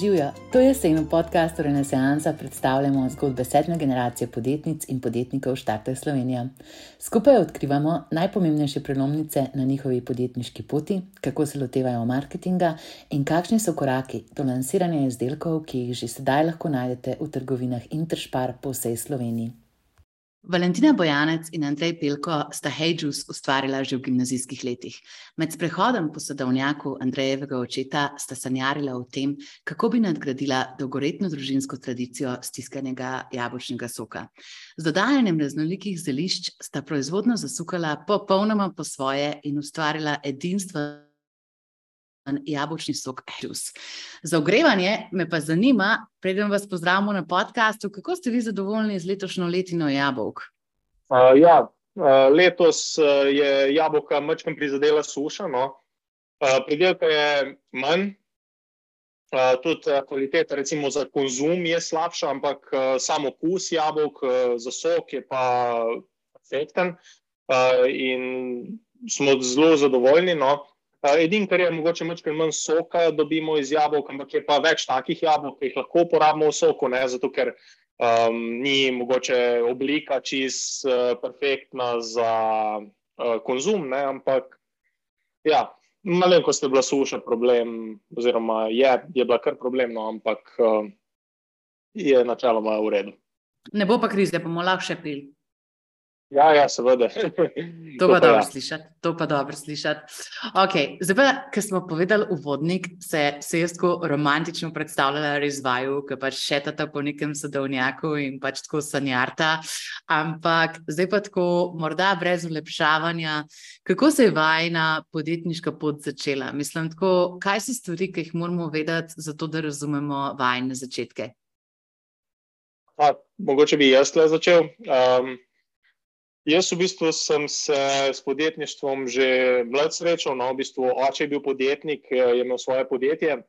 Živijo, to je sejno podkastu Renesansa, predstavljamo zgodbe sedme generacije podjetnic in podjetnikov Štarte Slovenija. Skupaj odkrivamo najpomembnejše prelomnice na njihovi podjetniški poti, kako se lotevajo marketinga in kakšni so koraki do lansiranja izdelkov, ki jih že sedaj lahko najdete v trgovinah Interspar po vsej Sloveniji. Valentina Bojanec in Andrej Pelko sta Hejus ustvarila že v gimnazijskih letih. Med sprehodom po sadovnjaku Andrejevega očeta sta sanjarila o tem, kako bi nadgradila dolgoletno družinsko tradicijo stiskanega jabolčnega soka. Z dodajanjem raznolikih zelišč sta proizvodno zasukala popolnoma po svoje in ustvarila edinstvo jabolčni sok Juice. Za ogrevanje me pa zanima, preden vas pozdravimo na podkastu, kako ste vi zadovoljni z letošnjo letino jabolk? Uh, ja, uh, letos uh, je jabolka mečem prizadela suša, no. uh, pridelka je manj. Uh, tudi uh, kvaliteta, recimo za konzum, je slabša, ampak uh, samo okus jabolk uh, za sok je pa perfekten uh, in smo zelo zadovoljni. No. Edino, kar je mogoče malo manj soka, dobimo iz jabolk, ampak je pa več takih jabolk, ki jih lahko uporabimo v soku, ne? zato ker um, ni mogoče oblika čist uh, perfektna za uh, konzum, ne? ampak ja, malenkost je bila suša problem, oziroma je, je bila kar problemno, ampak uh, je načeloma v redu. Ne bo pa krize, bomo lahko še pil. Ja, ja, seveda. To pa dobro ja. slišati. To pa dobro slišati. Okay. Zdaj, pa, ker smo povedali uvodnik, se, se jaz tako romantično predstavljala res vaju, ki pač šetata po nekem sadovnjaku in pač tako sanjarta. Ampak zdaj pa tako, morda brez ulepšavanja, kako se je vajna podjetniška pot začela? Mislim, tako, kaj so stvari, ki jih moramo vedeti, zato da razumemo vajne začetke? Pa, mogoče bi jaz le začel. Um, Jaz v bistvu sem se s podjetništvom že mlad srečal. No, v bistvu oče je bil podjetnik, je imel svoje podjetje.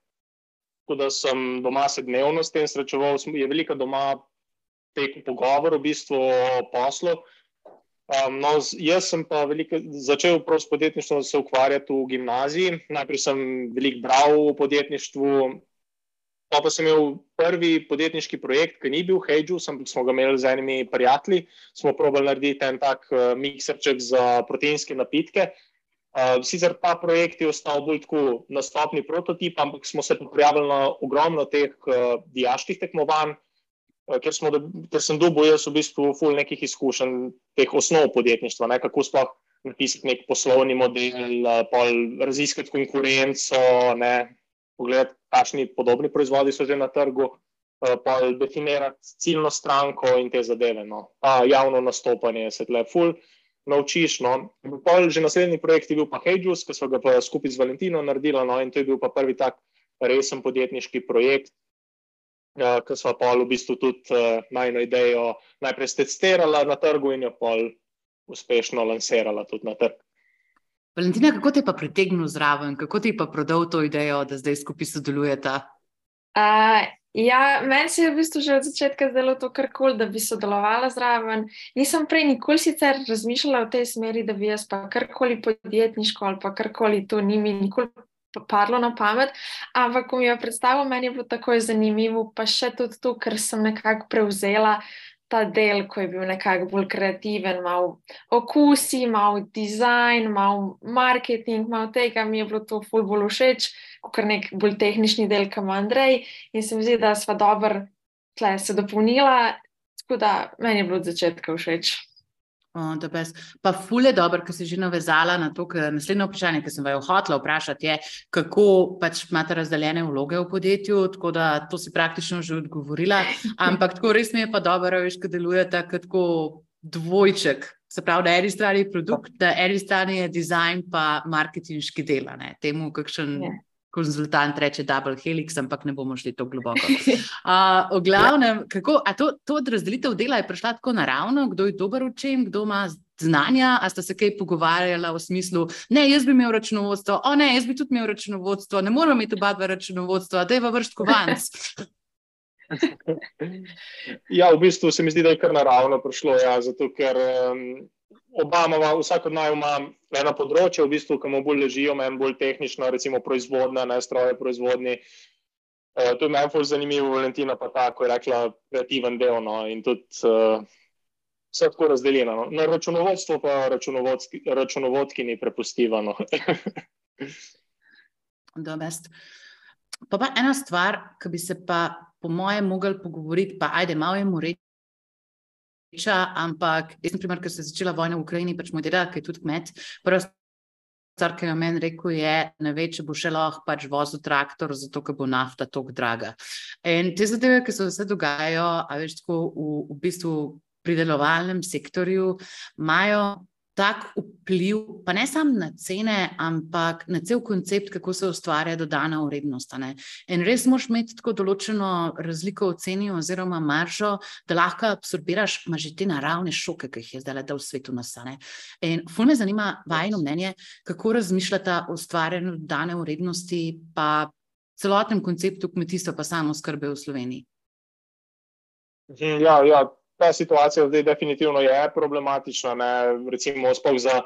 Tako da sem doma se dnevno s tem srečeval. Je veliko doma tekel pogovor v bistvu o poslu. Um, no, jaz sem pa veliko, začel s podjetništvom se ukvarjati v gimnaziji. Najprej sem veliko bral o podjetništvu, Pa, pa sem imel prvi podjetniški projekt, ki ni bil Hedžu, ampak smo ga imeli z enimi prijatelji. Smo probali narediti en tak uh, mikserček za proteinske napitke. Uh, sicer ta projekt je ostal bolj tako na stopni prototip, ampak smo se prijavili na ogromno teh uh, diaških tekmovanj, uh, ker, smo, ker sem dobil jaz v bistvu ful nekih izkušenj, teh osnov podjetništva, ne, kako sploh napisati nek poslovni model, uh, raziskati konkurenco, ne, pogledati, kakšni podobni proizvodi so že na trgu, eh, pa definirati ciljno stranko in te zadeve. No. Pa javno nastopanje se tle ful. Naučiš. No. Že naslednji projekt je bil pa Hedžus, ki smo ga pa skupaj z Valentino naredili. No, in to je bil pa prvi tak resen podjetniški projekt, uh, ki smo pa v bistvu tudi uh, najno idejo najprej testirali na trgu in jo pa uspešno lansirali tudi na trg. Valentina, kako te je pa pritegnil zraven, kako ti je pa prodal to idejo, da zdaj skupaj sodelujete? Uh, ja, meni se je v bistvu že od začetka zdelo to kar kol, da bi sodelovala zraven. Nisem prej nikoli sicer razmišljala v tej smeri, da bi jaz pa karkoli podjetniško ali pa karkoli to ni mi nikoli. Parlo na pamet, ampak ko mi je predstavil, meni je bilo tako zanimivo, pa še tudi to, ker sem nekako prevzela uh, ta del, ko je bil nekako bolj kreativen, malo okusi, malo dizajn, malo marketing, malo tega mi je bilo to ful bolj všeč, kot nek bolj tehnični del, kam Andrej. In se mi zdi, da sva dobro tle se dopolnila, tako da meni je bilo od začetka všeč. Pa fulje dobro, ker si že navezala na to, ker naslednje vprašanje, ki sem vaju hotela vprašati, je, kako pač imate razdeljene vloge v podjetju, tako da to si praktično že odgovorila. Ampak tako res mi je pa dobro, veš, kad delujete kot dvojček. Se pravi, da eni strani je produkt, da eni strani je dizajn, pa marketinški dela. Ne? Temu, kakšen yeah. Ja konzultant reče Double Helix, ampak ne bomo šli tako globoko. Uh, v glavnem, kako, to, to razdelitev dela je prišla tako naravno, kdo je dober v čem, kdo ima znanja, a ste se kaj pogovarjali v smislu, ne, jaz bi imel računovodstvo, o ne, jaz bi tudi imel računovodstvo, ne moramo imeti oba dva računovodstva, da je v vrst kovanc. ja, v bistvu se mi zdi, da je kar naravno prišlo, ja, zato ker. Um, Obama, vsak od naj ima eno področje, v bistvu, ki mu bolj ležijo, meni bolj tehnično, recimo proizvodna, ne stroje proizvodni. Uh, to je najbolj zanimivo, Valentina, pa tako je rekla, kreativen del. No, in tudi uh, vse tako razdeljeno. No. Na računovodstvo pa računovodki ni prepustivano. pa pa ena stvar, ki bi se pa, po mojem, mogli pogovoriti, pa ajde, malo je mu reči. Ampak, jaz, na primer, ker se je začela vojna v Ukrajini, pač moj dedek, ki je tudi kmet, prva stvar, ki je meni rekel, je, ne ve, če bo še lahko pač vozil traktor, zato ker bo nafta tako draga. In te zadeve, ki se vse dogajajo, a veš, tako v, v bistvu pridelovalnem sektorju, imajo tak vpliv, pa ne samo na cene, ampak na cel koncept, kako se ustvarja dodana vrednost. In res moš imeti tako določeno razliko v ceni oziroma maržo, da lahko absorbiraš že te naravne šoke, ki jih je zdaj v svetu nastane. In ful me zanima vajno mnenje, kako razmišljata o ustvarjanju dodane vrednosti pa celotnem konceptu kmetijstva pa samo skrbe v Sloveniji. Ja, ja, ta situacija zdaj definitivno je problematična. Ne? Recimo, spoh za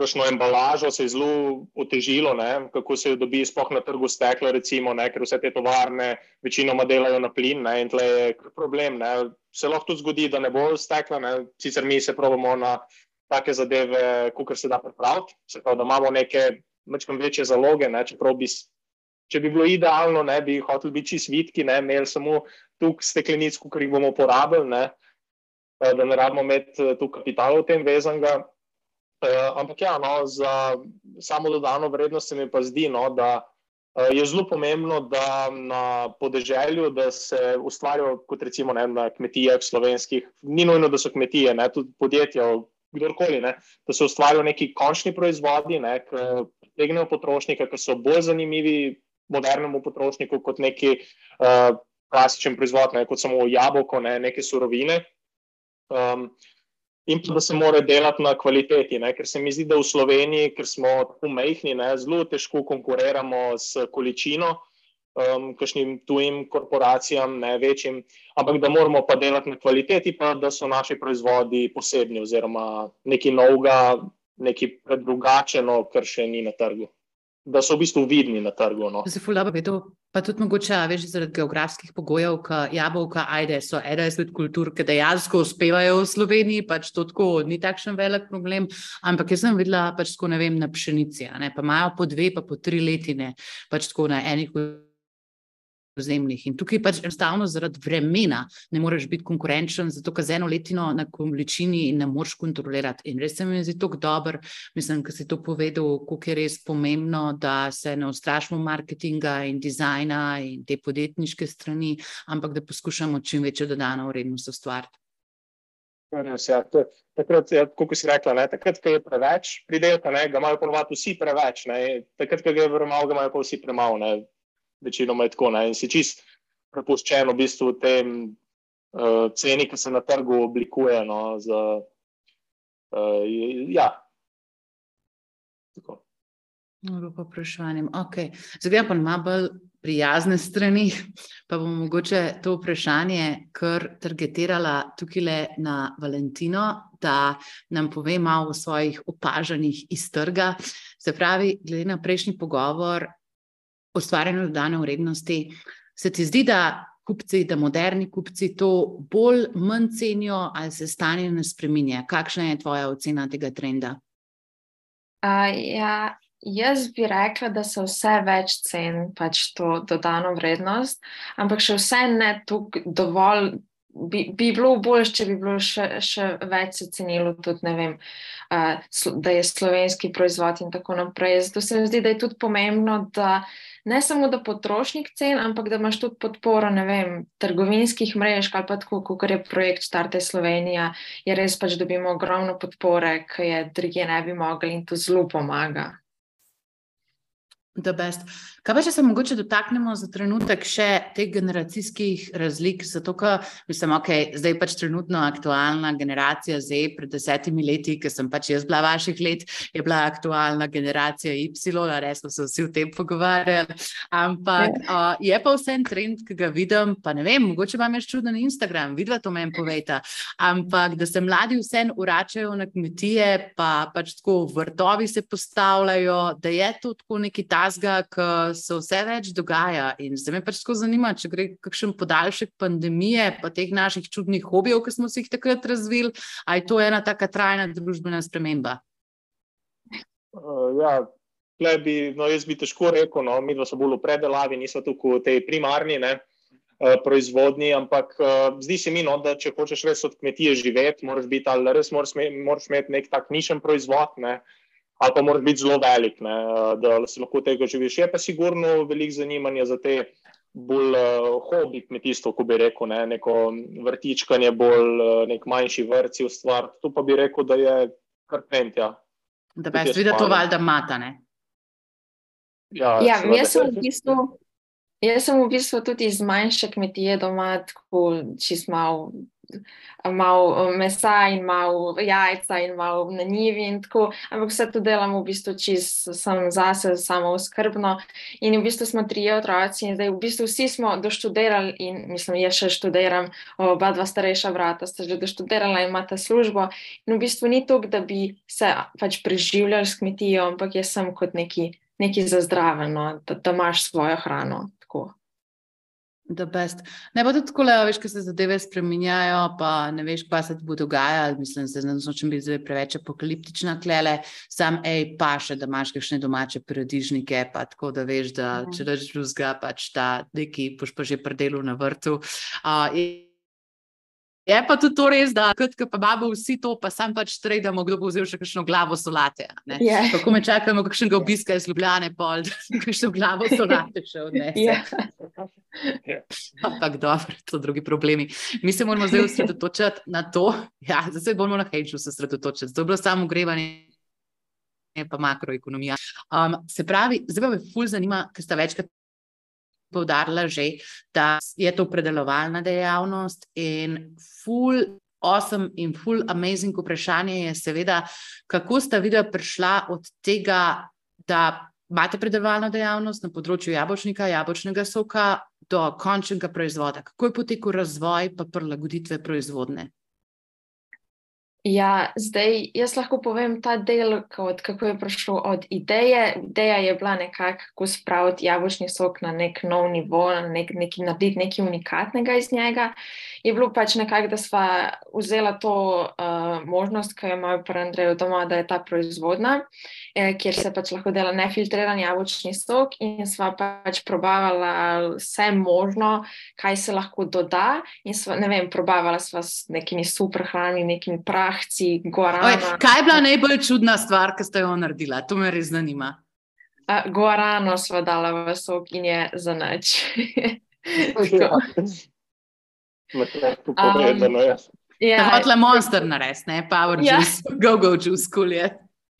kakšno embalažo se je zelo otežilo, ne? kako se jo dobi spoh na trgu stekla, recimo, ne? ker vse te tovarne večinoma delajo na plin ne? in tle je problem. Ne? Se lahko tudi zgodi, da ne bo stekla, ne? sicer mi se pravimo na take zadeve, kot se da pripraviti, se pravi, da imamo neke večkrat večje zaloge, ne? čeprav bi Če bi bilo idealno, ne bi hoteli biti čisto vitki, ne imeli samo tukaj steklenic, ki jih bomo porabili, ne, da ne rabimo imeti eh, tu kapital v tem vezanga. Eh, ampak ja, no, za samo dodano vrednost se mi pa zdi, no, da je zelo pomembno, da na podeželju, da se ustvarijo, kot recimo ne, na kmetijah slovenskih, ni nujno, da so kmetije, ne, tudi podjetja, kdorkoli, ne, da se ustvarijo neki končni proizvodi, ne, ki pregnejo potrošnike, ki so bolj zanimivi modernemu potrošniku kot neki uh, klasičen proizvod, ne, kot samo jabolko, ne, neke surovine. Um, in pa da se mora delati na kvaliteti, ne? ker se mi zdi, da v Sloveniji, ker smo tako mehni, ne? zelo težko konkuriramo s količino, um, kakšnim tujim korporacijam, ne večjim, ampak da moramo pa delati na kvaliteti, pa da so naši proizvodi posebni oziroma nekaj novega, nekaj predrugačeno, kar še ni na trgu da so v bistvu vidni na trgu. No. Se fulaba vedo, pa tudi mogoče, veš, zaradi geografskih pogojev, ka jabolka, ajde, so ena izmed kultur, ki dejansko uspevajo v Sloveniji, pač to tako ni takšen velik problem, ampak jaz sem videla pač tako, ne vem, na pšenici, ne, pa imajo po dve, pa po tri letine, pač tako na enih zemljih. In tukaj pač enostavno zaradi vremena ne moreš biti konkurenčen, zato ker z eno letino na količini ne moreš kontrolirati. In res se mi zdi tako dober, mislim, da si to povedal, koliko je res pomembno, da se ne ustrašimo marketinga in dizajna in te podjetniške strani, ampak da poskušamo čim večjo dodano vrednost ustvariti. Ja, takrat, ja, kot si rekla, ne, takrat, ko je preveč pridelka, ne, ga imajo ponovadi vsi preveč. Ne, takrat, ko je premalo, ga imajo pa vsi premalo večinoma je tako. Ne? In si čist prepuščen v bistvu tem uh, ceni, ki se na trgu oblikuje. No, za, uh, ja. No, pa vprašanje. Okay. Zdaj pa malo bolj prijazne strani, pa bom mogoče to vprašanje kar targetirala tukaj na Valentino, da nam pove malo o svojih opažanjih iz trga. Se pravi, glede na prejšnji pogovor, ustvarjanju dodane vrednosti. Se ti zdi, da kupci, da moderni kupci to bolj manj cenijo ali se stanje ne spremenja? Kakšna je tvoja ocena tega trenda? Uh, ja, jaz bi rekla, da se vse več ceni pač to dodano vrednost, ampak še vse ne tukaj dovolj bi, bi bilo bolje, če bi bilo še, še več se cenilo tudi, ne vem, uh, da je slovenski proizvod in tako naprej. Zato se mi zdi, da je tudi pomembno, da ne samo da potrošnik cen, ampak da imaš tudi podporo, ne vem, trgovinskih mrež, ali pa tako, kot je projekt Starte Slovenija, je res pač dobimo ogromno podpore, ki je druge ne bi mogli in to zelo pomaga. Kaj pa, če se mogoče dotaknemo za trenutek še teh generacijskih razlik? Zato, ker mislim, da okay, je zdaj pač trenutno aktualna generacija Z, pred desetimi leti, ki sem pač jaz bila vaših let, je bila aktualna generacija Y, res smo se vsi o tem pogovarjali. Ampak uh, je pa vse en trend, ki ga vidim, pa ne vem, mogoče vam je čuden Instagram, vidva to meni povejta. Ampak da se mladi vse uračajo na kmetije, pa pač tako vrtovi se postavljajo, da je to tako neki ki se vse več dogaja. In zdaj me pač tako zanima, če gre kakšen podaljšek pandemije, pa teh naših čudnih hobijev, ki smo si jih takrat razvili, ali je to ena taka trajna družbena sprememba? Uh, ja, bi, no, jaz bi težko rekel, no, mi smo bolj v predelavi, nismo tukaj v tej primarni. Ne? Eh, proizvodnji, ampak uh, zdi se mi, no, da če hočeš res od kmetije živeti, moraš biti ali res moraš, moraš imeti nek tak nišen proizvod, ne, ali pa moraš biti zelo velik, ne, da si lahko tega živiš. Je pa sigurno veliko zanimanja za te bolj uh, hobi kmetijstvo, ko bi rekel, ne, neko vrtičkanje, bolj uh, nek manjši vrci v stvar. Tu pa bi rekel, da je kar pentja. Da bi jaz videl to valjda mata, ne? Ja, ja jaz sem v bistvu. Jaz sem v bistvu tudi iz manjše kmetije doma, tako čist malo mal eh, mesa in malo jajca in malo na njivi in tako, ampak vse to delam v bistvu čist sem zase, samo skrbno in v bistvu smo trije otroci in zdaj v bistvu vsi smo doštudirali in mislim, jaz še študiram, oba dva starejša vrata sta že doštudirala in imata službo in v bistvu ni to, da bi se pač preživljali s kmetijo, ampak jaz sem kot neki, neki za zdraveno, da, da imaš svojo hrano tako. Ne bo tudi tako, da se zadeve spremenjajo, pa ne veš, kaj se bo dogajalo. Mislim, da se ne znašem biti zdaj preveč apokaliptična klele, sam ej, pa še, da imaš kakšne domače paradižnike, pa tako da veš, da ja. če rečeš drugega, pač ta neki boš pa že predelu na vrtu. Uh, Je pa tudi to res, da kot pa imamo vsi to, pa sam pač trajamo, kdo bo vzel še kakšno glavo solate. Yeah. Ja. Kako me čakamo, kakšnega obiska iz Ljubljane, pol, kakšno glavo solate še odnese. Yeah. Ja. Ampak dobro, to so drugi problemi. Mi se moramo zdaj osredotočiti na to, ja, zdaj se bomo na hejču osredotočiti. To je bilo samo grevanje. Pa makroekonomija. Um, se pravi, zdaj me ful zanima, ker sta večkrat poudarila že, da je to predelovalna dejavnost in full. Awesome in full amazing vprašanje je, seveda, kako sta videla prišla od tega, da imate predelovalno dejavnost na področju jabolčnika, jabolčnega soka, do končnega proizvoda. Kako je potekel razvoj in prilagoditve proizvodne? Ja, zdaj jaz lahko povem ta del, kot, kako je prišlo od ideje. Ideja je bila nekako spraviti jabolčni sok na nek nov nivo, na nek, neki, narediti nekaj unikatnega iz njega. Je bilo pač nekako, da sva vzela to uh, možnost, ki jo imajo pri Andreju doma, da je ta proizvodna, eh, kjer se pač lahko dela nefiltriran jabolčni sok in sva pač probavala vse možno, kaj se lahko doda. In sva, ne vem, probavala sva s nekimi super hrani, nekimi pravi krahci, gorano. Kaj je bila najbolj čudna stvar, ki ste jo naredila? To me res zanima. Uh, gorano smo dala v sok in je za noč. Ja, hotla monster narediti, ne power ja. juice, go go juice, kul je.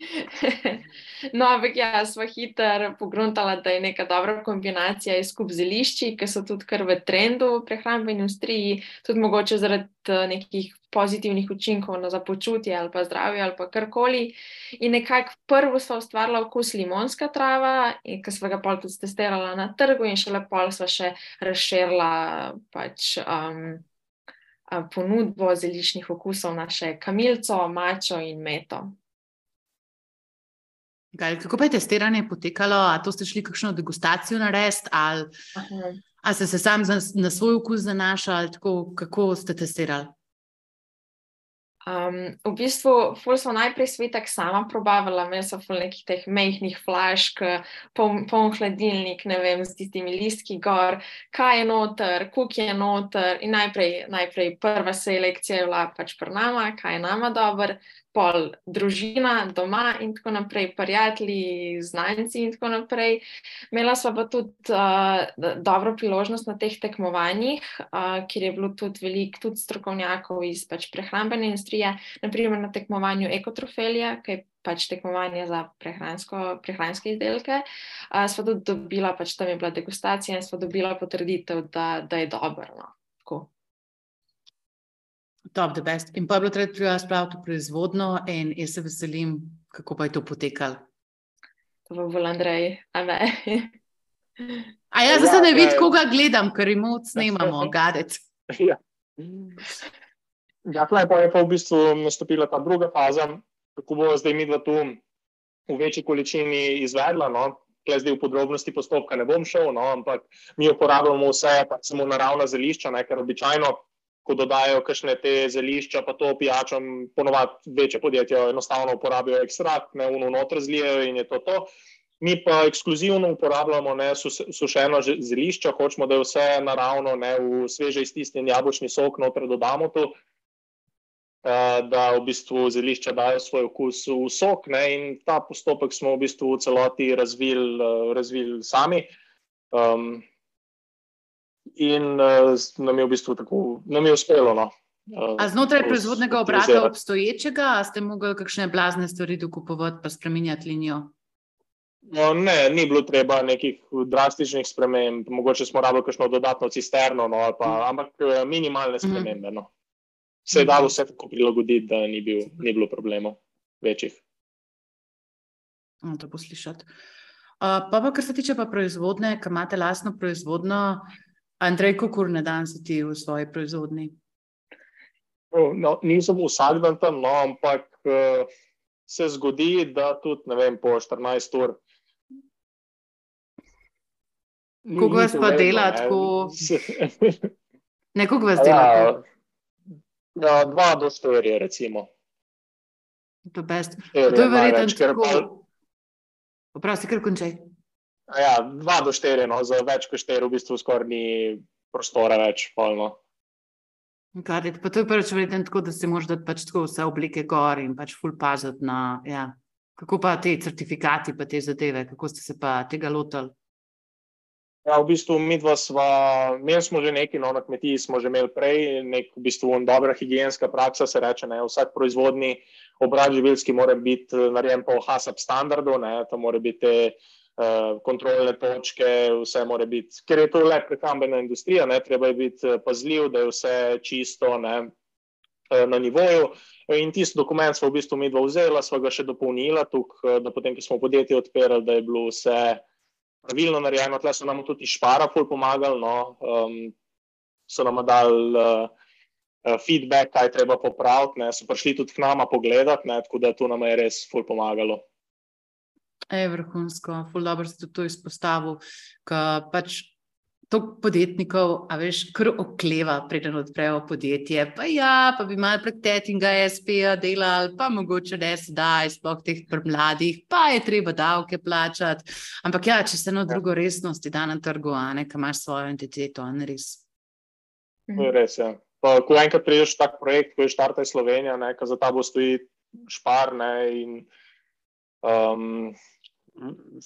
No, ampak ja, smo hitro pogruntali, da je neka dobra kombinacija izkup zelišči, ki so tudi kar v trendu v prehrambeni industriji, tudi mogoče zaradi eh, nekih pozitivnih učinkov na započutje ali pa zdravje ali pa karkoli. In nekako prvo smo ustvarili okus limonska trava, ki smo ga pol tudi testirali na trgu in šele pol smo še razširila pač. Um, Ponudbo zeliščnih okusov na še kamilco, mačo in meto. Kaj, kako pa je testiranje potekalo? A to ste šli kakšno degustacijo narediti, ali, ali ste se sami na svoj okus zanašali, tako, kako ste testirali? Um, v bistvu, ful smo najprej svetek sama probavala, imeli so ful nekih teh mehkih flašk, poln pol hladilnik, ne vem, s tistimi listki gor, kaj je noter, kuk je noter. In najprej, najprej prva selekcija je bila pač pri nama, kaj je nama dobro pol družina doma in tako naprej, prijatelji, znanci in tako naprej. Imela sva pa tudi uh, dobro priložnost na teh tekmovanjih, uh, kjer je bilo tudi veliko tudi strokovnjakov iz pač prehrambene industrije, naprimer na tekmovanju ekotrofelija, ki je pač tekmovanje za prehranske izdelke. Uh, sva tudi dobila, pač tam je bila degustacija in sva dobila potrditev, da, da je dobro. No. Top, the best. In pa je bilo treba pri vas praviti proizvodno, in jaz se veselim, kako pa je to potekalo. To bo bolj Andrej, a ne. A ja, zdaj ja, ne vidim, koga gledam, ker jim od snemamo, gadec. Ja, ja pa je pa v bistvu nastopila ta druga faza, kako bo zdaj mi dva tu v večji količini izvedla. No? Tukaj zdaj v podrobnosti postopka ne bom šel, no, ampak mi uporabljamo vse, pa samo naravna zelišča, ne, ker običajno, ko dodajo kakšne te zelišča, pa to pijačam, ponovadi večje podjetja enostavno uporabijo ekstrakt, ne uno noter zlijejo in je to to. Mi pa ekskluzivno uporabljamo ne, sušeno zelišče, hočemo, da je vse naravno, ne, v sveže iztisnjen jabolčni sok noter dodamo tu. Eh, da v bistvu zelišča dajo svoj okus v sok. Ne, in ta postopek smo v bistvu v celoti razvili, eh, razvili sami. Um, in uh, nam je v bistvu tako, nam je uspelo. No. A znotraj proizvodnega obrata obstoječega ste mogli kakšne blazne stvari dokupovati, pa spremenjati linijo? No, ne, ni bilo treba nekih drastičnih sprememb, mogoče smo rabili kakšno dodatno cisterno, no, pa, ampak minimalne mhm. spremembe. No se je dalo vse tako prilagoditi, da ni, bil, ni bilo problemov večjih. No, to poslušati. Uh, pa, pa, kar se tiče pa proizvodne, ki imate lastno proizvodno, Andrej, kako na dan si ti v svoji proizvodni? No, nisem vsak dan tam, no, ampak uh, se zgodi, da tudi vem, po 14 ur. Kako vas pa dela tako? Nekog vas dela. Ja, Ja, dva do štiri, recimo. To, to je verjetno tako. Vprašaj, kar končaj. Ja, dva do štiri, no, za več kot štiri, v bistvu skoraj ni prostora več. Polno. Kaj, pa to je prvič verjetno tako, da se moraš dati pač tako vse oblike gor in pač full paziti na. Ja. Kako pa te certifikati, pa te zadeve, kako ste se pa tega lotili? Ja, v bistvu mi dva sva, imeli smo že nekaj, no, na kmetiji smo že imeli prej, nek v bistvu dobra higijenska praksa, se reče, ne, vsak proizvodni obrat živilski mora biti eh, narejen po HASAP standardu, ne, to mora biti te uh, kontrolne točke, vse mora biti, ker je to le prehrambena industrija, ne, treba je biti eh, pazljiv, da je vse čisto, ne, na nivoju. In tisti dokument smo v bistvu mi dva vzela, sva ga še dopolnila, tukaj, da potem, ko smo podjetje odpirali, da je bilo vse pravilno narejeno, tle so nam tudi špara pol pomagali, no, um, so nam dali uh, feedback, kaj treba popraviti, ne, so prišli tudi k nama pogledati, ne, tako da to nam je res pol pomagalo. Je vrhunsko, ful dobro si to izpostavil, ker pač to podjetnikov, a veš, kar okleva, preden odprejo podjetje. Pa ja, pa bi malo prek tetinga SP-ja delali, pa mogoče ne sedaj, sploh teh mladih, pa je treba davke plačati. Ampak ja, če se eno drugo resnosti da na trgu, a ne, kam imaš svojo entiteto, ne res. To je res, ja. Pa, ko enkrat priješ tak projekt, ko je štartaj Slovenija, ne, za ta bo stoji špar, ne, in um,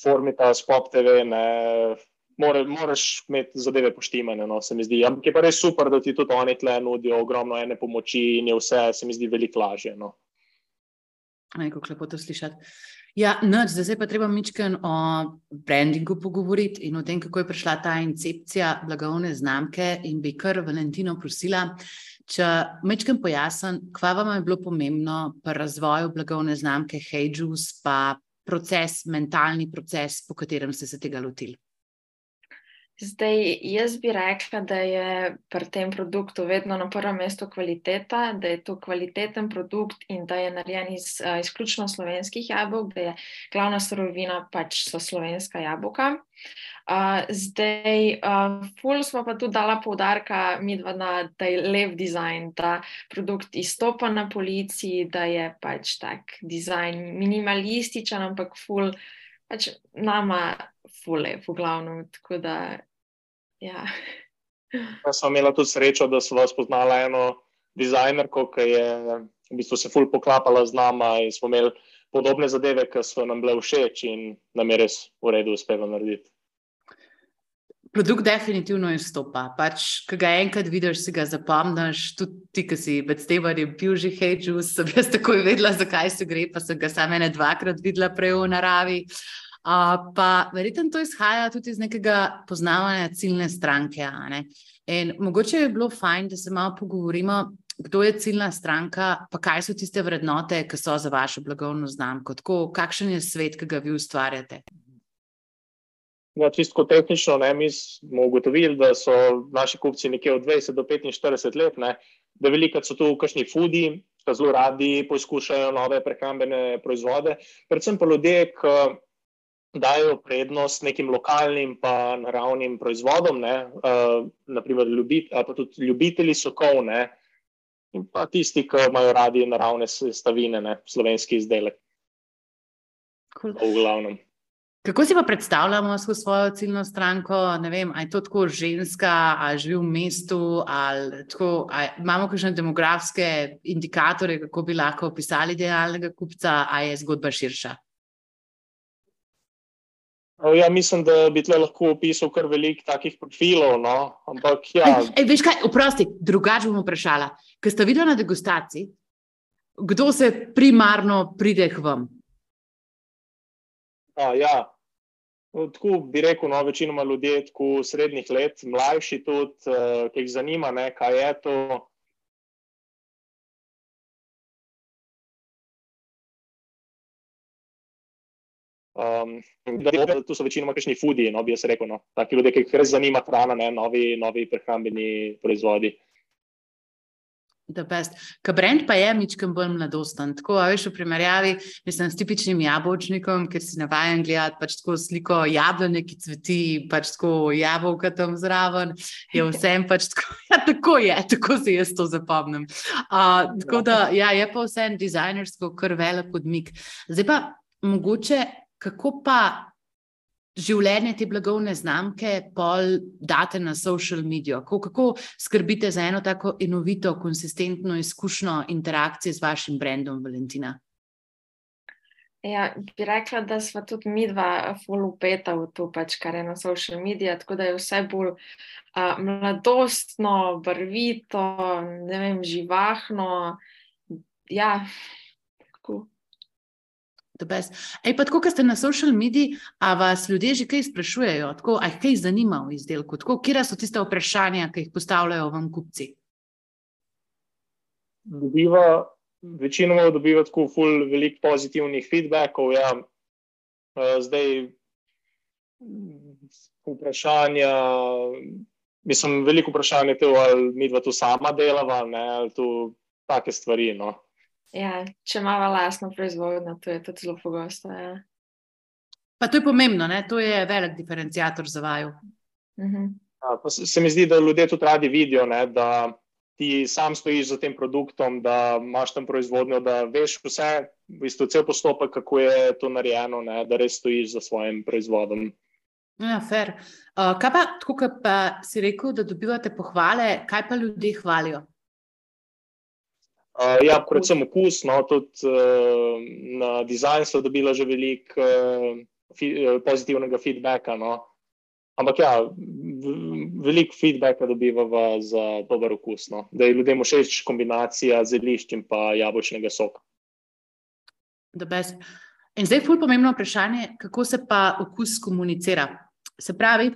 formita, spop TV, ne, more, moraš imeti zadeve poštimane, no, se mi zdi. Ampak je pa res super, da ti tudi oni tle nudijo ogromno ene pomoči in je vse, se mi zdi, veliko lažje. No. Kako lepo to slišati. Ja, noč, zdaj pa treba mičken o brandingu pogovoriti in o tem, kako je prišla ta incepcija blagovne znamke. In bi kar Valentino prosila, če mičken pojasnim, kva vam je bilo pomembno pri razvoju blagovne znamke Juice, pa proces, mentalni proces, po katerem ste se tega lotili. Zdaj, jaz bi rekla, da je pri tem produktu vedno na prvem mestu kvaliteta, da je to kvaliteten produkt in da je narejen iz uh, izključno slovenskih jabolk, da je glavna surovina pač so slovenska jabolka. Uh, zdaj, uh, ful smo pa tudi dala poudarka midva na ta lep dizajn, da produkt izstopa na policiji, da je pač tak dizajn minimalističen, ampak ful pač nama fule, v glavnem. Da, ja. Ja, sem imela tudi srečo, da smo spoznala eno dizajnerko, ki je v bistvu se ful poklapala z nama in smo imeli podobne zadeve, ki so nam bile všeč in nam je res v redu uspelo narediti. Produkt definitivno izstopa. Pač, ko ga enkrat vidiš, si ga zapomniš, tudi ti, ki si med ali bil že hejču, sem jaz takoj vedela, zakaj se gre, pa sem ga samo ene dvakrat videla prej v naravi. Uh, pa verjetno to izhaja tudi iz nekega poznavanja ciljne stranke. In mogoče bi bilo fajn, da se malo pogovorimo, kdo je ciljna stranka, pa kaj so tiste vrednote, ki so za vašo blagovno znamko. Tako, kakšen je svet, ki ga vi ustvarjate? Ja, čisto tehnično, ne, mi smo ugotovili, da so naši kupci nekje od 20 do 45 let, ne, da veliko so tu kakšni fudi, ki zelo radi poskušajo nove prehrambene proizvode. Predvsem pa ljudje, ki dajo prednost nekim lokalnim pa naravnim proizvodom, ne, uh, naprimer ljubit, pa tudi ljubitelji sokov, ne, in pa tisti, ki imajo radi naravne sestavine, ne, slovenski izdelek. Cool. V glavnem. Kako si pa predstavljamo svojo ciljno stranko? Ne vem, ali je to tako ženska, ali živi v mestu, ali, tako, ali imamo kakšne demografske indikatorje, kako bi lahko opisali idealnega kupca, ali je zgodba širša? Ja, mislim, da bi tle lahko opisal kar veliko takih profilov. No? Ampak, ja. ej, ej, veš kaj, oprosti, drugače bom vprašala. Ker ste videli na degustaciji, kdo se primarno pride k vam? A, ja, tako bi rekel, no, večinoma ljudje tako srednjih let, mlajši tudi, uh, ki jih zanima, ne, kaj je to. Um, da, tu so večinoma kakšni fudi, no, bi jaz rekel. No. Taki ljudje, ki jih res zanima hrana, ne, novi, novi prehrambeni proizvodi. Ker brend pa je mičkem bolj mladosten. Tako, veš, v primerjavi mislim, s tipičnim jabolčnikom, ker si navajen gledati pač tako sliko jablane, ki cveti, pač tako jabolka tam zraven, je vsem pač tako, ja, tako je, tako si jaz to zapomnim. Uh, tako da, ja, je pa vsem dizajnersko kar velik odmik. Zdaj pa mogoče, kako pa življenje te blagovne znamke pol date na social medijo? Kako, kako skrbite za eno tako enovito, konsistentno izkušnjo interakcije z vašim brandom, Valentina? Ja, bi rekla, da smo tudi mi dva fulupeta v to, pač, kar je na social medijih, tako da je vse bolj uh, mladostno, barvito, ne vem, živahno. Ja. Ej, pa tako, ko ste na social mediji, a vas ljudje že kaj sprašujejo, tako, a jih kaj zanima v izdelku? Tako, kje so tiste vprašanja, ki jih postavljajo vam kupci? Dobiva, večinoma dobiva tako ful veliko pozitivnih feedbackov. Ja. Zdaj, vprašanja, mislim, veliko vprašanje je to, ali mi dva to sama delava, ne, ali to take stvari, no. Ja, če imamo lastno proizvodnjo, to je tudi zelo pogosto. Ja. Pa to je pomembno, ne? to je velik diferencijator za vaju. Uh -huh. ja, se, se mi zdi, da ljudje tudi radi vidijo, ne, da ti sam stojiš za tem produktom, da imaš tam proizvodnjo, da veš vse, v bistvu cel postopek, kako je to narejeno, ne, da res stojiš za svojim proizvodom. Ja, fair. Uh, kaj pa, tako pa si rekel, da dobivate pohvale, kaj pa ljudje hvalijo? Uh, ja, predvsem okus, no, tudi uh, na dizajn so dobila že veliko uh, fi, pozitivnega feedbacka. No. Ampak ja, veliko feedbacka dobivava za dober okus. No. Da je ljudem všeč kombinacija zelišč in pa jabolčnega soka. In zdaj je fulj pomembno vprašanje, kako se pa okus komunicira. Se pravi,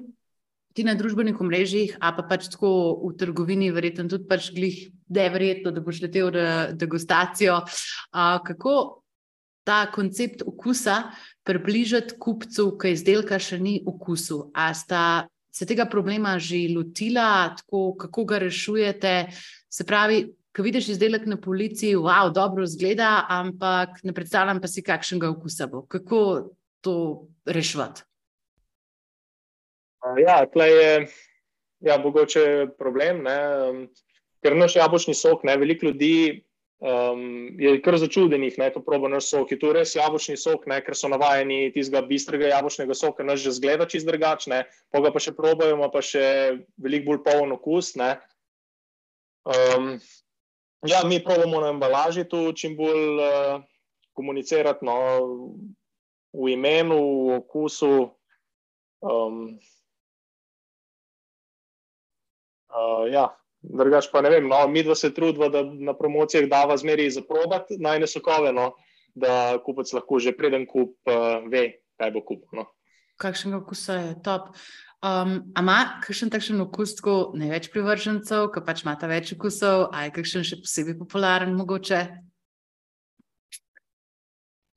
ti na družbenih omrežjih, a pa pač tako v trgovini, verjetno tudi pač glih, da je verjetno, da boš letel na degustacijo. A, kako ta koncept okusa približati kupcu, ki izdelka še ni okusu? A sta se tega problema že lotila, tako, kako ga rešujete? Se pravi, ko vidiš izdelek na polici, wow, dobro zgleda, ampak ne predstavljam pa si, kakšnega okusa bo. Kako to rešiti? Ja, tle je ja, mogoče problem, ne, um, ker naš jabolčni sok, ne, veliko ljudi um, je kar začudenih, ne, ko proba naš sok. Je to res jabolčni sok, ne, ker so navajeni tistega bistrega jabolčnega soka, naš že zgleda čist drugačne, pa ga pa še probajo, ima pa še veliko bolj poln okus. Ne. Um, ja, mi probamo na embalaži tu čim bolj uh, komunicirati no, v imenu, v okusu. Um, Uh, ja, drugač pa ne vem. No, mi dva se trudimo, da na promocijah dava zmeri za probat najne sokove, no, da kupec lahko že preden kup uh, ve, kaj bo kupil. No. Kakšen okus je top. Um, Ampak, kakšen takšen okus, tako največ privržencev, ki pač imata več okusov, a je kakšen še posebej popularen, mogoče?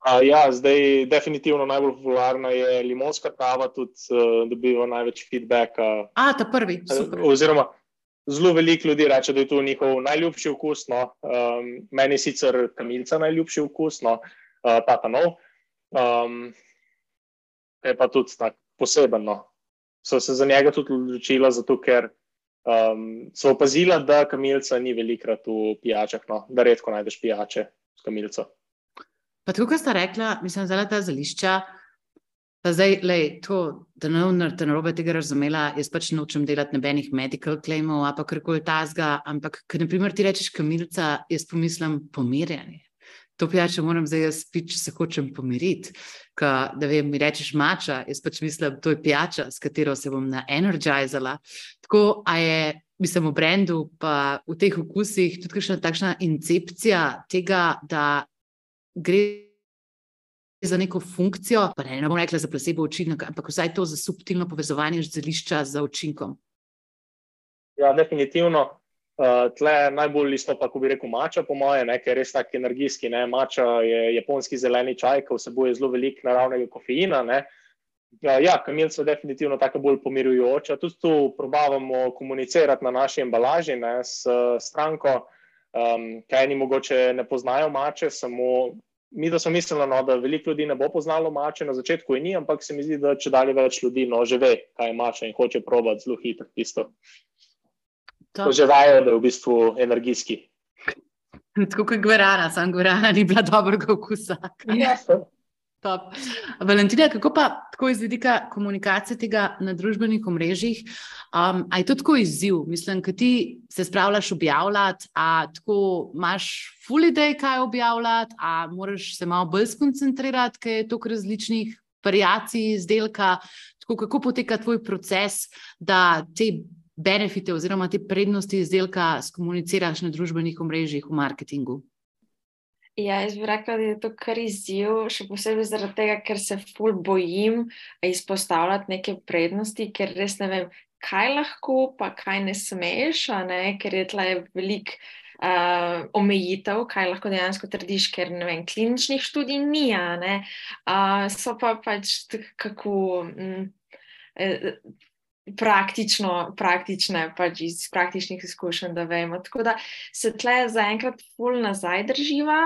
Uh, ja, zdaj definitivno najbolj popularna je limonska kava, tudi uh, dobiva največ feedbacka. A, ta prvi. Super. Oziroma, zelo veliko ljudi reče, da je to njihov najljubši okus. No. Um, meni je sicer kamilca najljubši okus, no. uh, ta ta nov. Um, je pa tudi tako poseben. No. So se za njega tudi odločila, zato ker um, so opazila, da kamilca ni velikrat v pijačah, no, da redko najdeš pijače s kamilco. Pa tako, kot sta rekla, mislim, da ta zališča. Pa zdaj, lej, to, da ne bom na robe tega razumela, jaz pač nočem delati nobenih medical claimov, pa karkoli tazga, ampak, ker naprimer ti rečeš kamilca, jaz pomislim pomirjanje. To pijačo moram zdaj jaz pič, se hočem pomiriti. Ka, da vem, mi rečeš mača, jaz pač mislim, to je pijača, s katero se bom naenergizala. Tako, a je, mislim, v brendu, pa v teh okusih tudi kakšna takšna incepcija tega, da gre za neko funkcijo, pa ne, ne bom rekla za placebo učinek, ampak vsaj to za subtilno povezovanje zelišča z učinkom. Ja, definitivno. Uh, tle najbolj listopa, ko bi rekel, mača, po moje, ne, ker je res tako energijski. Ne. Mača je japonski zeleni čaj, ki vsebuje zelo veliko naravnega kofeina. Ne. Ja, ja kamilca je definitivno tako bolj pomirujoča. Tudi tu probavamo komunicirati na naši embalaži ne, s stranko, um, kaj ni mogoče ne poznajo mače, samo mi, da smo mislili, no, da veliko ljudi ne bo poznalo mače, na začetku je ni, ampak se mi zdi, da če dalje več ljudi no, že ve, kaj je mača in hoče probati zelo hitro tisto. To že vajo, da je v bistvu energijski. Tako kot Gvarana, sam Gvarana ni bila dobrega okusa. Ja, Top. Valentina, kako pa tako iz vidika komunikacije tega na družbenih omrežjih? Um, a je to tako izziv? Mislim, da ti se spravljaš objavljati, a tako imaš full idej, kaj objavljati, a moraš se malo bolj skoncentrirati, ker je toliko različnih variacij izdelka. Tako, kako poteka tvoj proces, da te benefite oziroma te prednosti izdelka skomuniciraš na družbenih omrežjih v marketingu? Ja, jaz bi rekla, da je to kar izziv, še posebej zaradi tega, ker se ful bojim izpostavljati neke prednosti, ker res ne vem, kaj lahko, pa kaj ne smeš, ne? ker je tle velik uh, omejitev, kaj lahko dejansko trdiš, ker ne vem, kliničnih študij ni, uh, so pa pač kako. Mm, eh, Praktično, praktične, pač iz praktičnih izkušenj, da vemo. Tako da se tle zaenkrat ful nazaj drživa,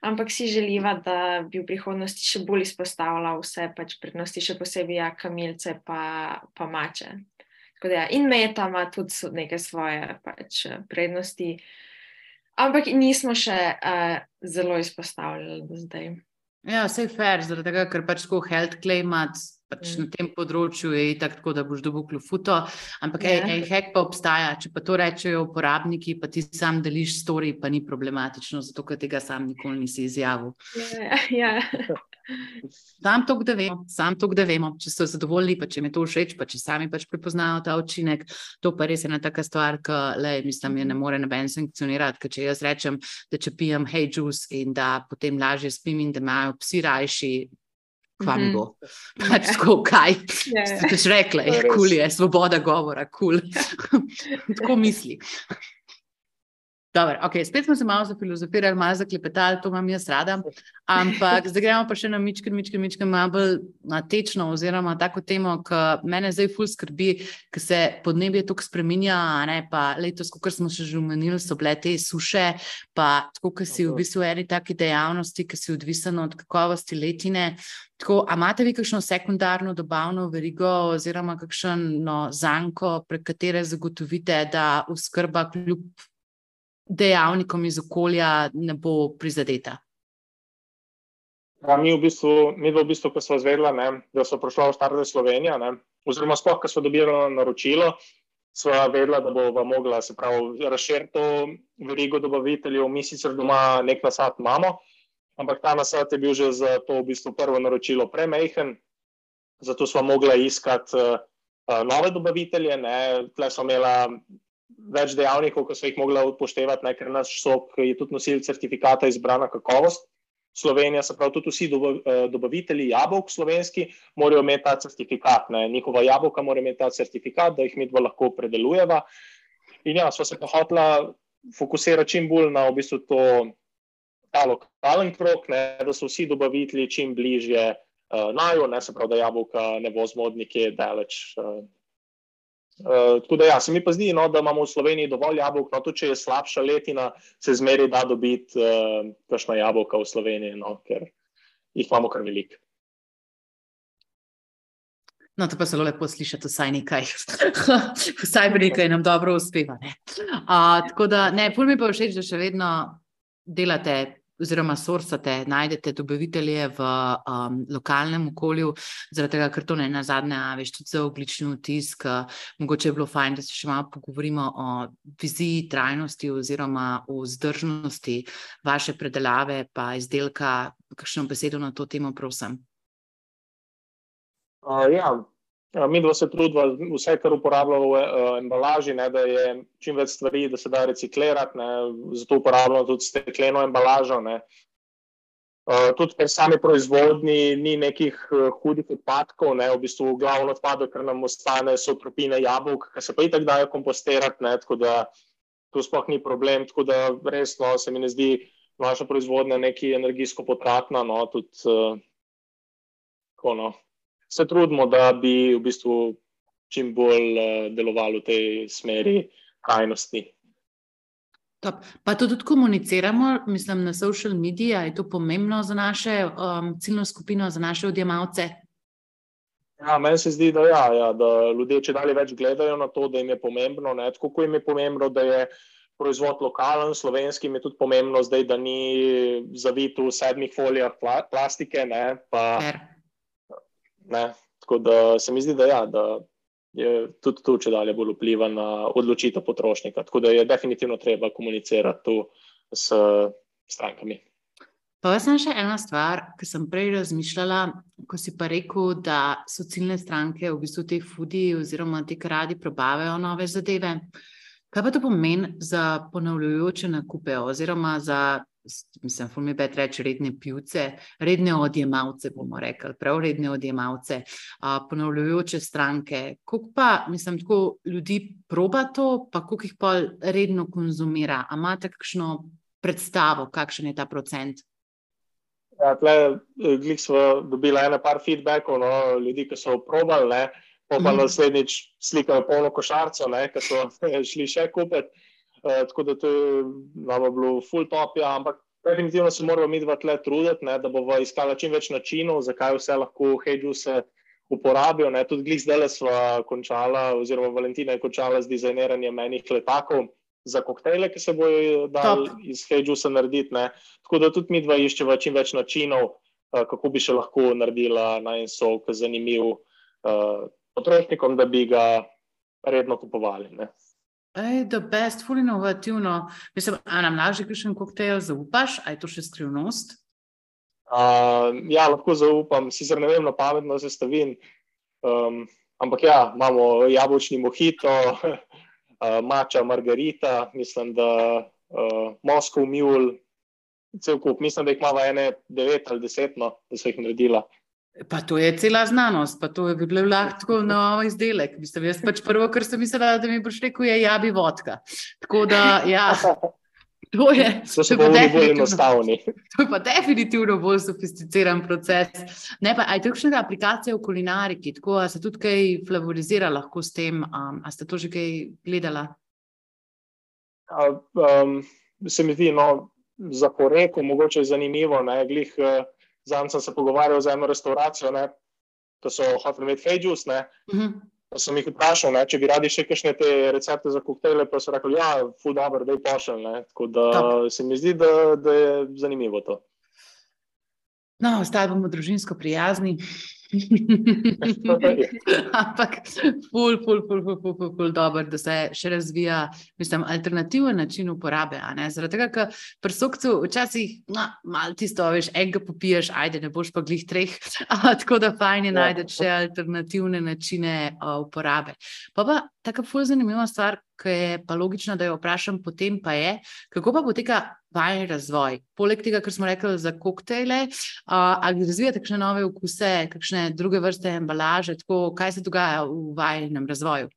ampak si želiva, da bi v prihodnosti še bolj izpostavila vse pač prednosti, še posebej ja, kamilce pa, pa mače. Da, ja, in meta ima tudi neke svoje pač, prednosti, ampak nismo še uh, zelo izpostavljali do zdaj. Ja, vse je fair, zaradi tega, ker pač tako health claim imaš pač mm. na tem področju je tako, da boš dobil klufuto. Ampak yeah. en hek pa obstaja. Če pa to rečejo uporabniki, pa ti sam deliš story, pa ni problematično, zato ker tega sam nikoli nisi izjavil. Yeah, yeah. Sam to, da vemo, sam to, da vemo, če so zadovoljni, pa če mi to všeč, pa če sami pač prepoznajo ta učinek. To pa res je ena taka stvar, ki le, mislim, je ne more noben sankcionirati. Ker če jaz rečem, da če pijem hej juice in da potem lažje spim in da imajo psi rajši, kva mi bo. Pač tako, kaj. Ste že rekli, je kul, je svoboda govora, kul. tako misli. Dobar, okay, spet smo se malo zafilozofirali, malo zaklepetali, to imam jaz rada. Ampak zdaj gremo pa še na mičke, mičke, mičke, malo bolj na tečno, oziroma tako temo, ki mene zdaj ful skrbi, ker se podnebje tako spremenja. Letos, kot smo še že omenili, so bile te suše, pa tako, ker si v bistvu eni taki dejavnosti, ki si odvisen od kakovosti letine. Tako, a imate vi kakšno sekundarno dobavno verigo oziroma kakšno zanko, prek katere zagotovite, da uskrba kljub dejavnikom iz okolja ne bo prizadeta? Ja, mi, v bistvu, mi v bistvu, ko smo zvedeli, da so prišla v Staro Slovenijo, ne, oziroma sploh, ko smo dobili naročilo, smo vedeli, da bomo mogli se pravi razširiti to verigo dobaviteljev. Mi sicer doma nek nasad imamo, ampak ta nasad je bil že za to v bistvu prvo naročilo premehen, zato smo mogli iskati uh, nove dobavitelje. Tle smo imeli več dejavnikov, ki so jih mogla upoštevati, ne, ker naš sok je tudi nosil certifikata izbrana kakovost. Slovenija, se pravi, tudi vsi eh, dobavitelji jabolk slovenski morajo imeti ta certifikat. Ne. Njihova jabolka mora imeti ta certifikat, da jih mi dva lahko predelujeva. In ja, smo se pa hotla fokusirati čim bolj na v bistvu to, ta lokalen krok, ne, da so vsi dobavitelji čim bližje uh, naju, ne se pravi, da jabolka ne vozimo od nekje daleč. Uh, Uh, tako da, ja, se mi pa zdi, no, da imamo v Sloveniji dovolj jabolk. No, tudi če je slabša letina, se zmeri da dobiti uh, kakšna jabolka v Sloveniji, no, ker jih imamo kar veliko. No, to pa zelo lepo slišati, vsaj nekaj, vsaj nekaj nam dobro uspeva. Uh, tako da, ne, pol mi pa všeč, da še vedno delate oziroma sorsate, najdete dobavitelje v um, lokalnem okolju, zaradi tega, ker to ne na zadnje, veš, tudi za oglični vtisk. Mogoče je bilo fajn, da se še malo pogovorimo o viziji trajnosti oziroma o vzdržnosti vaše predelave pa izdelka. Kakšno besedo na to temo, prosim? Uh, Ja, mi dva se trudimo, vse, kar uporabljamo v uh, embalaži, ne, da je čim več stvari, da se da reciklirati, ne, zato uporabljamo tudi stekleno embalažo. Ne. Uh, tudi pri sami proizvodnji ni nekih uh, hudih odpadkov, ne, v bistvu glavno odpadek, kar nam ostane, so tropine jabolk, ki se pa i tako dajo kompostirati, ne, tako da to sploh ni problem. Tako da resno se mi ne zdi naša proizvodnja neki energijsko potratna, no, tudi uh, tako, no se trudimo, da bi v bistvu čim bolj uh, delovali v tej smeri trajnosti. Top. Pa to tudi komuniciramo, mislim, na social medijih, je to pomembno za naše um, ciljno skupino, za naše odjemalce. Ja, meni se zdi, da, ja, ja, da ljudje če dalje več gledajo na to, da jim je pomembno. Ne, tako kot jim je pomembno, da je proizvod lokalen, slovenski, je tudi pomembno, zdaj, da ni zavit v sedmih folijah pla, plastike. Ne, pa, Ne? Tako da se mi zdi, da, ja, da je tudi to, če dalje bolj vpliva na odločitev potrošnika. Tako da je definitivno treba komunicirati tu s strankami. Pa vas je še ena stvar, ki sem prej razmišljala, ko si pa rekel, da so ciljne stranke v bistvu te fudi oziroma te, ki radi probavajo nove zadeve. Kaj pa to pomeni za ponavljajoče nakupe oziroma za mislim, ful mi pet reči redne pivce, redne odjemalce, bomo rekli, prav redne odjemalce, ponavljajoče stranke. Kako pa, mislim, tako ljudi proba to, pa koliko jih pa redno konzumira? A imate kakšno predstavo, kakšen je ta procent? Ja, tle, glik smo dobili eno par feedbackov, no, ljudi, ki so probali, ne, pa pa mm. naslednjič slikajo polno košarco, ne, ki so šli še kupiti. Uh, tako da to je nama bilo full top, ja, ampak definitivno se moramo mi dva tle truditi, ne, da bomo iskali čim več načinov, zakaj vse lahko hedžuse uporabijo. Ne. Tudi glih zdaj smo končala, oziroma Valentina je končala z dizajniranjem enih letakov za koktejle, ki se bojo dali iz hedžusa narediti. Ne. Tako da tudi mi dva iščemo čim več načinov, uh, kako bi še lahko naredila naj en sok zanimiv uh, potrošnikom, da bi ga redno kupovali. Ne. Ej, the best, fully inovativno. Mislim, a nam lažje, če še en koktejl zaupaš, a je to še skrivnost? Uh, ja, lahko zaupam, sicer ne vem na pametno sestavin, um, ampak ja, imamo jabolčni mohito, uh, mača, margarita, mislim, da uh, Moskov mul, cel kup, mislim, da jih imamo ene devet ali desetno, da so jih naredila. Pa to je cela znanost, pa to je bilo lahko nov izdelek. Mislim, jaz pač prvo, kar sem mislila, da mi boš rekel, je jabi vodka. Tako da, ja. To je, to to je bolj enostavno. To je pa definitivno bolj sofisticiran proces. Ne, pa, aj tukšne aplikacije v kulinariki, tako da se tudi kaj favorizira lahko s tem. Um, a ste to že kaj gledala? Um, se mi zdi, no, za poreko, mogoče zanimivo. Ne, glih, uh, Zdaj sem se pogovarjal z eno restauracijo, ki so hoteli imeti fejžus. Uh -huh. Sem jih vprašal, ne, če bi radi še kakšne te recepte za koktejle, pa so rekli, ja, ful dobro, da je pošelj. Tako da Top. se mi zdi, da, da je zanimivo to. No, ostali bomo družinsko prijazni. Ampak, ful, ful, ful, ful, ful, ful, ful dobro, da se še razvija, mislim, alternativen način uporabe. Zaradi tega, ker pri sokcu včasih no, malo tisto, veš, enega popiješ, ajde, ne boš pa glih treh. Tako da fajn je ja. najti še alternativne načine uh, uporabe. Pa pa taka ful zanimiva stvar, ki je pa logično, da jo vprašam, potem pa je, kako pa poteka vajen razvoj. Poleg tega, kar smo rekli za koktejle, uh, ali razvijate kakšne nove okuse, kakšne druge vrste embalaže, tako, kaj se dogaja v vajenem razvoju?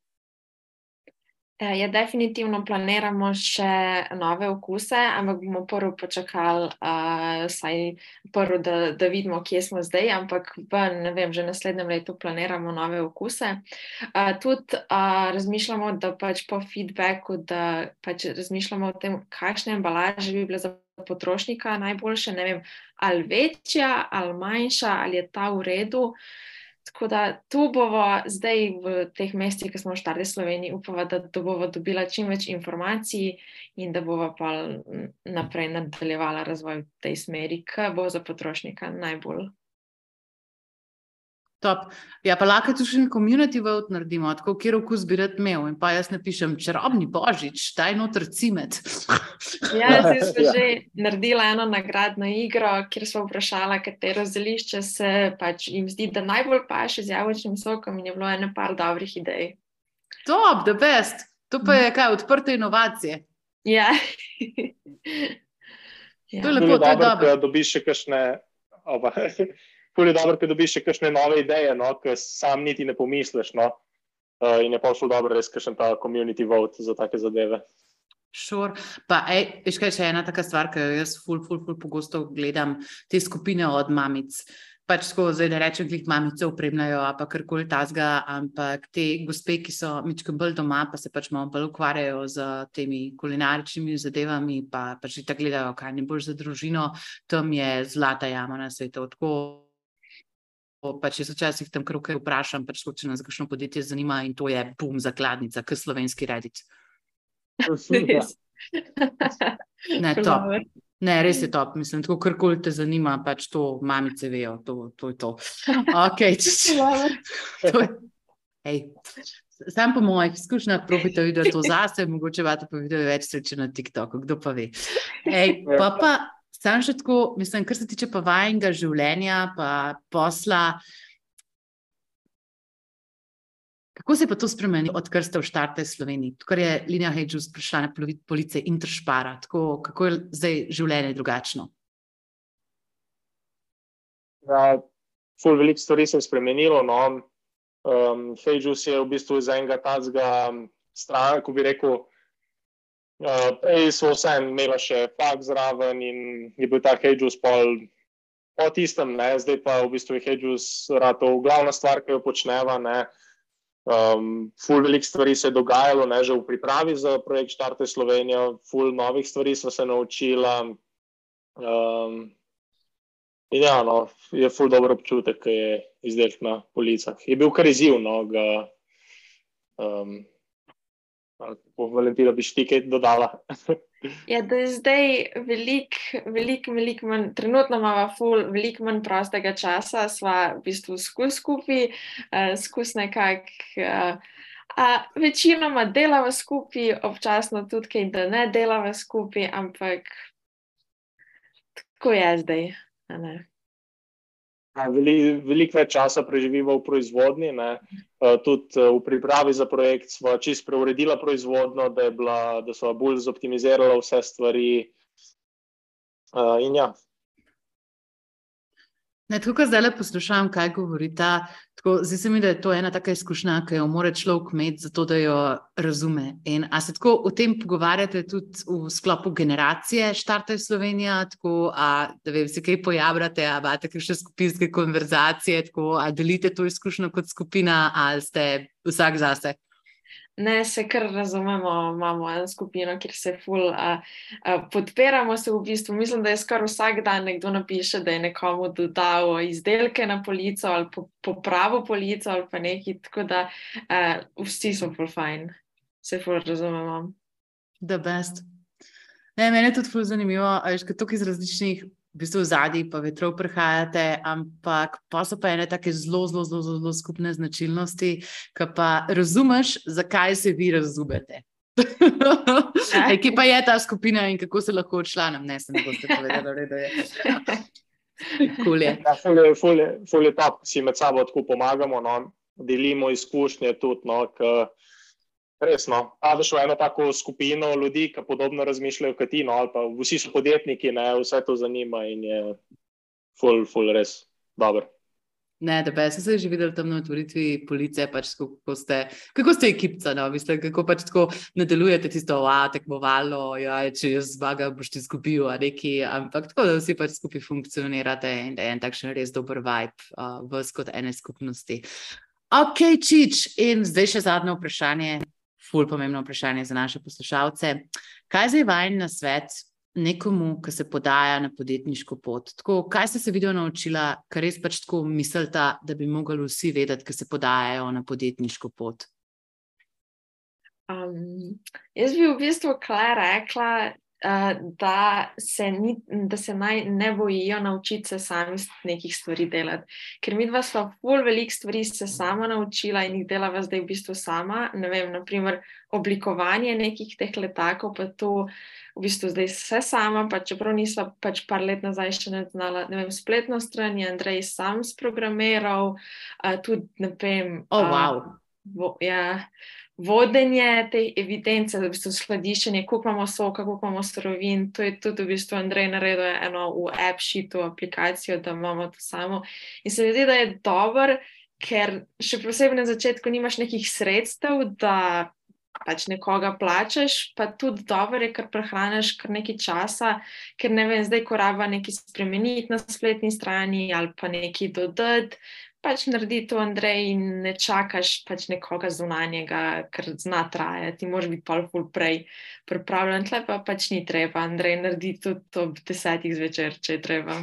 Eh, ja, definitivno planiramo še nove okuse, ampak bomo prvo počakali, uh, prvo, da, da vidimo, kje smo zdaj. Ampak v vem, že naslednjem letu planiramo nove okuse. Uh, tudi uh, razmišljamo, da pač po feedbacku, da pač razmišljamo o tem, kakšne embalaže bi bile za potrošnika najboljše. Ne vem, ali večja, ali manjša, ali je ta v redu. Tako da tu bomo zdaj v teh mestih, ki smo v Štari Sloveniji, upamo, da bomo dobila čim več informacij in da bomo pa naprej nadaljevala razvoj v tej smeri, ki bo za potrošnika najbolj Top. Ja, pa lahko tu še en community vote naredimo, tako kjer okus bi rad imel. In pa jaz napišem, čarobni božič, daj noter cimet. ja, jaz sem ja. že naredila eno nagradno igro, kjer smo vprašala, katero zelišče se pač jim zdi, da najbolj paše z jabolčnim sokom in je bilo eno par dobrih idej. Top, the best. To pa je kaj, odprte inovacije. Ja. ja. To je lepo, to je dobro. Da dobiš še kakšne ful je dobro, ker dobiš še kakšne nove ideje, no, ki sam niti ne pomisliš. No. Uh, in je pa šlo dobro, res, kakšen ta community vote za take zadeve. Sure. Pa, ej, veš, kaj še ena taka stvar, ki jo jaz ful, ful, ful pogosto gledam, te skupine od mamic. Pač tako zdaj, da rečem, klik mamice upremljajo, pa karkoli tasga, ampak te gospe, ki so mičko bolj doma, pa se pač malo bolj ukvarjajo z temi kulinaričnimi zadevami, pa pač tako gledajo, kaj ne boš za družino, tam je zlata jama na svetu. Tako Pač jaz včasih tam kruke vprašam, pač, če nas kakšno podjetje zanima in to je bum zakladnica, k slovenski redit. ne, top. Ne, res je top, mislim, tako karkoli te zanima, pač to mamice vejo, to, to je to. Okay, to je, sam po mojih izkušnjah probite videti to zase, mogoče vate pa videti več sreče na TikToku, kdo pa ve. Ej, pa pa, Sam še tako, mislim, kar se tiče pa vajnega življenja, pa posla. Kako se je pa to spremenilo, odkar ste v štarte Sloveniji? Tukaj je Linija Hedžus prišla na police Interšpara. Tako, kako je zdaj življenje drugačno? Ja, ful veliko stvari se je spremenilo. No. Um, Hedžus je v bistvu iz enega tazga stran, ko bi rekel, Uh, prej so vse imeli še fakt zraven in je bil ta Hedžus pol po tistem, ne? zdaj pa v bistvu je Hedžus rado glavna stvar, ki jo počneva. Um, ful velik stvari se je dogajalo, ne? že v pripravi za projekt Štarte Slovenije, ful novih stvari smo se naučila. Um, in ja, no, je ful dober občutek, ki je izdelek na policah. Je bil kar izziv, no, ga, um, Valentina, bi ti kaj dodala? ja, da je zdaj veliko, veliko, veliko manj, trenutno imamo ful, veliko manj prostega časa, sva v bistvu skus skupaj, uh, skus nekako. Uh, A večinoma delamo skupaj, občasno tudi, kaj, da ne delamo skupaj, ampak tako je zdaj. Veliko velik več časa preživimo v proizvodnji, ne. tudi v pripravi za projekt smo čisto preuredili proizvodno, da, da so bolj zoptimizirali vse stvari. In ja, Ne, tako zdaj le poslušam, kaj govorite. Zdi se mi, da je to ena taka izkušnja, ki jo mora človek imeti, zato da jo razume. In, a se tako o tem pogovarjate tudi v sklopu generacije Štarte Slovenija, tako, a, da vem, se kaj pojavljate, a imate kakšne skupinske konverzacije, tako, a delite to izkušnjo kot skupina, ali ste vsak zase? Ne, se kar razumemo, imamo eno skupino, kjer se ful, a, a, podpiramo se v bistvu. Mislim, da je skoraj vsak dan nekdo napiše, da je nekomu dodal izdelke na polico ali po polico ali pa nekaj, tako da a, vsi so ful fajn, se ful razumemo. The best. Ne, meni je tudi ful zanimivo, a veš, kot iz različnih v bistvu zadnji, pa vetrov prihajate, ampak pa so pa ene tako zelo, zelo, zelo, zelo skupne značilnosti, ki pa razumeš, zakaj se vi razumete. Ja. Kje pa je ta skupina in kako se lahko odšlanem? Ne, se ne boste povedali, da je. Cool je. Ja, ful je, ful je, ful je ta, si med sabo tako pomagamo, no? delimo izkušnje tudi. No? Resno, padeš v eno tako skupino ljudi, ki podobno razmišljajo kot ti, no, ali pa vsi so podjetniki, ne, vse to zanima in je full, full, res dobro. Ne, da bi se že videl tam na otvoritvi policije, pač, kako ste, kako ste ekipca, no, mislim, kako pač tako nadaljujete tisto, a tekmovalo, ja, če jaz zmaga, boš ti izgubil, a neki, ampak tako, da vsi pač skupaj funkcionirate in da je en takšen res dober vibe uh, v skot ene skupnosti. Ok, čič, in zdaj še zadnje vprašanje ful pomembno vprašanje za naše poslušalce. Kaj zdaj vajen na svet nekomu, ki se podaja na podjetniško pot? Tako, kaj ste se video naučila, kar res pač tako mislite, da bi mogli vsi vedeti, ki se podajajo na podjetniško pot? Um, jaz bi v bistvu kaj rekla, da, se ni, da se naj ne bojijo naučiti se sami nekih stvari delati. Ker mi dva sva pol velik stvari se sama naučila in jih delava zdaj v bistvu sama. Ne vem, naprimer oblikovanje nekih teh letakov, pa to v bistvu zdaj vse sama, pa čeprav nisva pač par let nazaj še ne znala, ne vem, spletno stran je Andrej sam sprogramiral, uh, tudi ne vem. Oh, wow. uh, vo, ja, vodenje te evidence, da v bistvu skladiščenje, koliko imamo soka, koliko imamo surovin. To je tudi v bistvu Andrej naredil eno v AppSheetu aplikacijo, da imamo to samo. In se mi zdi, da je dober, ker še posebej na začetku nimaš nekih sredstev, da pač nekoga plačeš, pa tudi dobro je, ker prehraniš kar nekaj časa, ker ne vem, zdaj ko raba nekaj spremeniti na spletni strani ali pa nekaj dodati pač naredi to, Andrej, in ne čakaš pač nekoga zunanjega, ker zna trajati. Moraš biti pa pol prej pripravljen, tle pa pač ni treba. Andrej naredi to ob desetih zvečer, če je treba.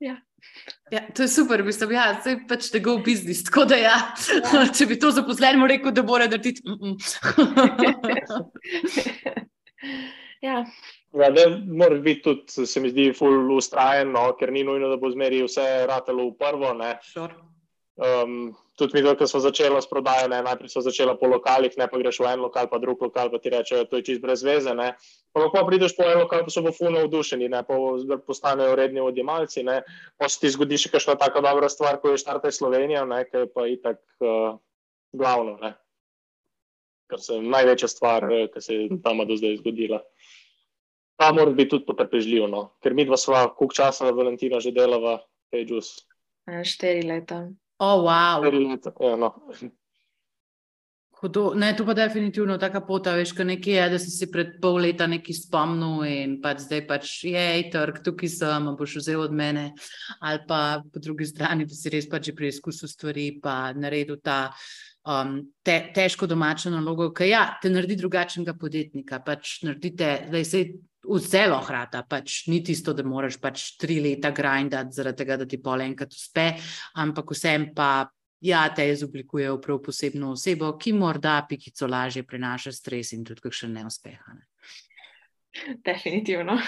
Ja. Ja, to je super, mislim, ja, je pač tega v biznis. Tako da, ja, ja. če bi to zaposlenemu rekel, da mora narediti. Mm -mm. ja. Ja, Moraš biti tudi, se mi zdi, full ustrajen, no, ker ni nujno, da bo zmeri vse ratelo v prvo. Sure. Um, tudi mi, ko smo začeli s prodajo, ne, najprej smo začeli po lokalih, ne pa greš v en lokal, pa drug lokal, pa ti rečejo, da je to čist brez veze. Ne. Pa lahko prideš po en lokal, pa so bo funo vdušeni, ne, pa postanejo redni odjemalci. Pa se ti zgodi še kakšna tako dobra stvar, ko je štarte Slovenija, ne, ki je pa itak uh, glavno. Ne. Kar se največja stvar, eh, ki se je tam do zdaj zgodila. Pa mora biti tudi potrpežljiv, no? ker mi dva sva, koliko časa na Valentina že delava, Pejus. Štiri leta. O, oh, wow. Štiri leta, ja, no. Hudo. Ne, to pa definitivno taka pota, veš, kaj nekje je, da si si pred pol leta nekaj spomnil in pač zdaj pač je, trg, tukaj sem, boš vzel od mene. Ali pa po drugi strani, da si res pač že preizkusil stvari, pa naredil ta um, te, težko domačo nalogo, ki ja, te naredi drugačnega podjetnika. Pač naredite, da se vse lohrata, pač ni tisto, da moraš pač tri leta grindati, zaradi tega, da ti pol enkrat uspe, ampak vsem pa. Ja, te izoblikuje v prav posebno osebo, ki morda pikico lažje prenaša stres in tudi kakšen neuspeh. Ne? Definitivno.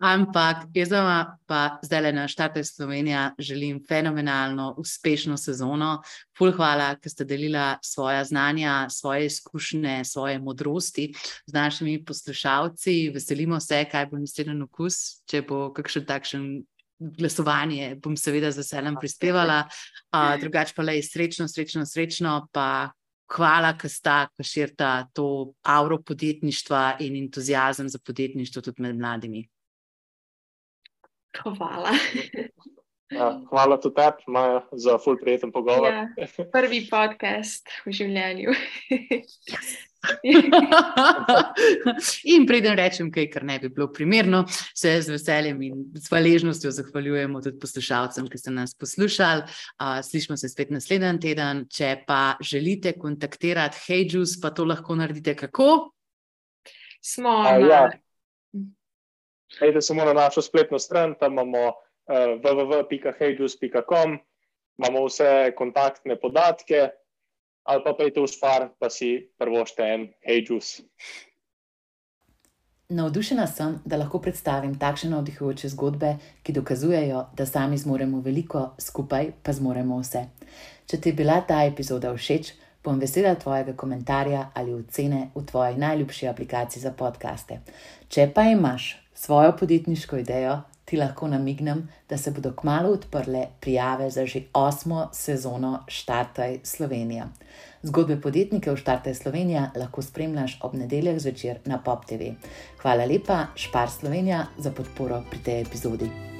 Ampak jaz vam pa zdaj na štarte Slovenija želim fenomenalno, uspešno sezono. Ful hvala, ker ste delila svoja znanja, svoje izkušnje, svoje modrosti z našimi poslušalci. Veselimo se, kaj bo naslednji okus, če bo kakšen takšen. Glasovanje bom seveda z veseljem prispevala, uh, drugače pa le srečno, srečno, srečno, pa hvala, ker sta širta to avro podjetništva in entuzijazem za podjetništvo tudi med mladimi. Hvala. Ja, hvala tudi tebi, Maja, za ful prijeten pogovor. Ja, prvi podcast v življenju. in preden rečem kaj, kar ne bi bilo primerno, se z veseljem in s hvaležnostjo zahvaljujemo tudi poslušalcem, ki ste nas poslušali. Uh, slišmo se spet naslednji teden. Če pa želite kontaktirati Hejus, pa to lahko naredite kako? Smo. A, ja. Hejte samo na našo spletno stran, tam imamo uh, www.hejus.com, imamo vse kontaktne podatke ali pa pejte v špar, pa si prvo štejem, hej, juice. Navdušena sem, da lahko predstavim takšne navdihujoče zgodbe, ki dokazujejo, da sami zmoremo veliko, skupaj pa zmoremo vse. Če ti je bila ta epizoda všeč, bom vesela tvojega komentarja ali ocene v tvoji najljubši aplikaciji za podkaste. Če pa imaš svojo podjetniško idejo, ti lahko namignem, da se bodo kmalo odprle prijave za že osmo sezono Štartaj Slovenija. Zgodbe podjetnikov Štartaj Slovenija lahko spremljaš ob nedeljah zvečer na Pop TV. Hvala lepa, Špar Slovenija, za podporo pri tej epizodi.